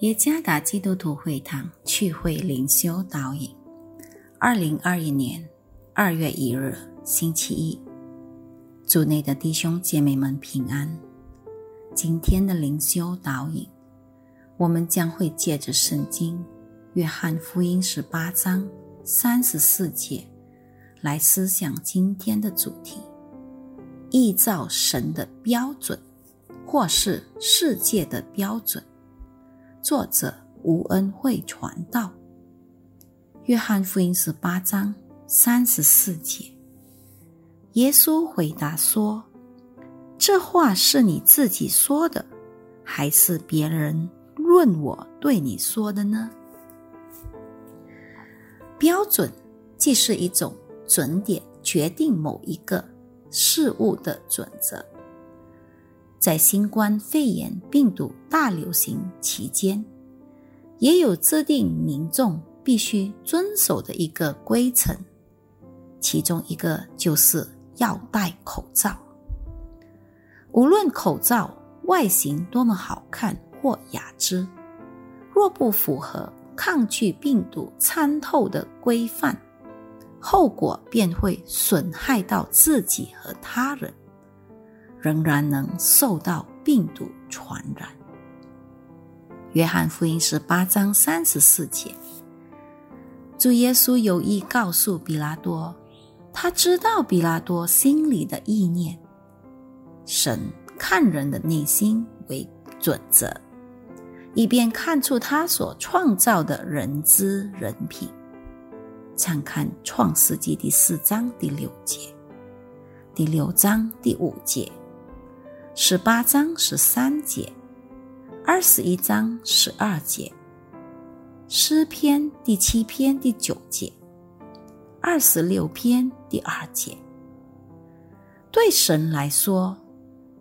耶加达基督徒会堂聚会灵修导引，二零二一年二月一日星期一，主内的弟兄姐妹们平安。今天的灵修导引，我们将会借着圣经约翰福音十八章三十四节来思想今天的主题：依照神的标准，或是世界的标准。作者吴恩惠传道，约翰福音十八章三十四节，耶稣回答说：“这话是你自己说的，还是别人论我对你说的呢？”标准既是一种准点，决定某一个事物的准则。在新冠肺炎病毒大流行期间，也有制定民众必须遵守的一个规程，其中一个就是要戴口罩。无论口罩外形多么好看或雅致，若不符合抗拒病毒参透的规范，后果便会损害到自己和他人。仍然能受到病毒传染。约翰福音十八章三十四节，主耶稣有意告诉比拉多，他知道比拉多心里的意念。神看人的内心为准则，以便看出他所创造的人之人品。参看创世纪第四章第六节，第六章第五节。十八章十三节，二十一章十二节，诗篇第七篇第九节，二十六篇第二节。对神来说，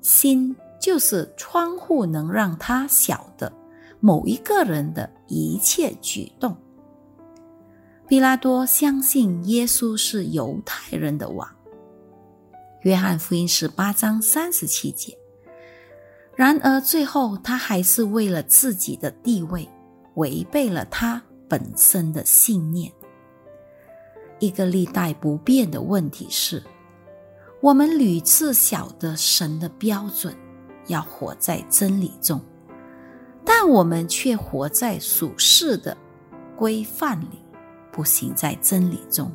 心就是窗户，能让他晓得某一个人的一切举动。比拉多相信耶稣是犹太人的王。约翰福音十八章三十七节。然而，最后他还是为了自己的地位，违背了他本身的信念。一个历代不变的问题是：我们屡次晓得神的标准，要活在真理中，但我们却活在属世的规范里，不行在真理中。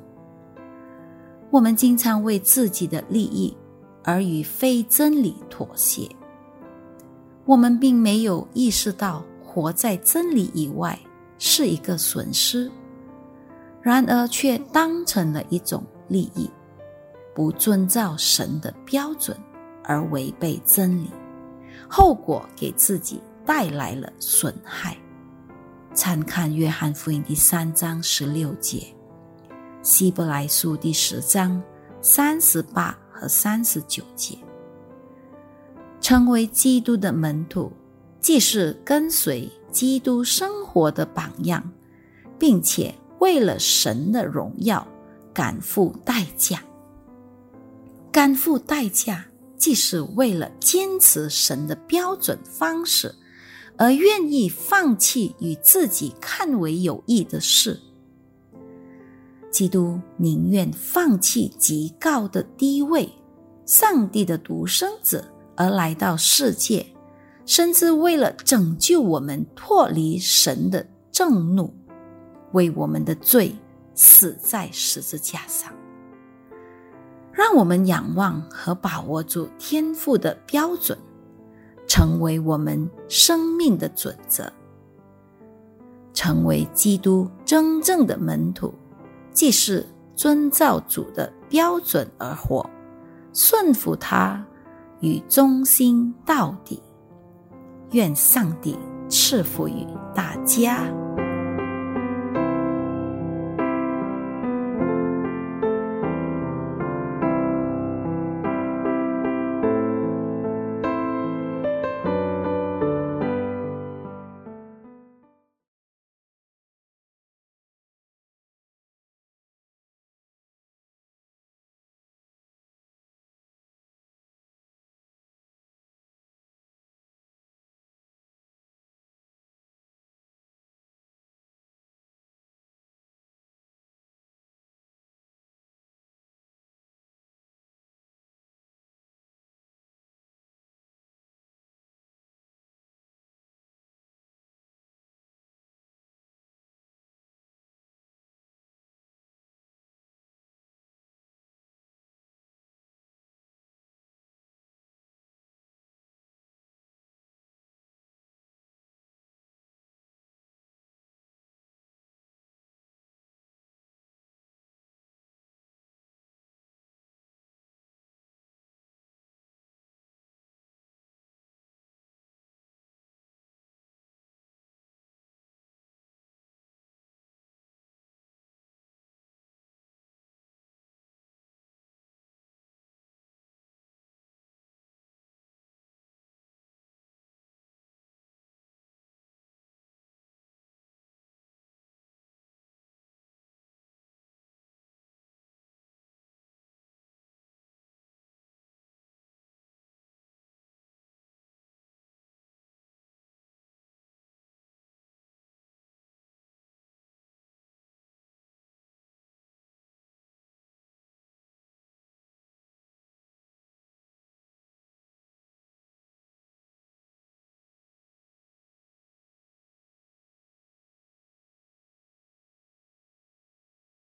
我们经常为自己的利益而与非真理妥协。我们并没有意识到活在真理以外是一个损失，然而却当成了一种利益，不遵照神的标准而违背真理，后果给自己带来了损害。参看约翰福音第三章十六节，希伯来书第十章三十八和三十九节。成为基督的门徒，既是跟随基督生活的榜样，并且为了神的荣耀，敢付代价。敢付代价，既是为了坚持神的标准方式，而愿意放弃与自己看为有益的事。基督宁愿放弃极高的地位，上帝的独生子。而来到世界，甚至为了拯救我们脱离神的正怒，为我们的罪死在十字架上。让我们仰望和把握住天赋的标准，成为我们生命的准则，成为基督真正的门徒，既是遵照主的标准而活，顺服他。与忠心到底，愿上帝赐福于大家。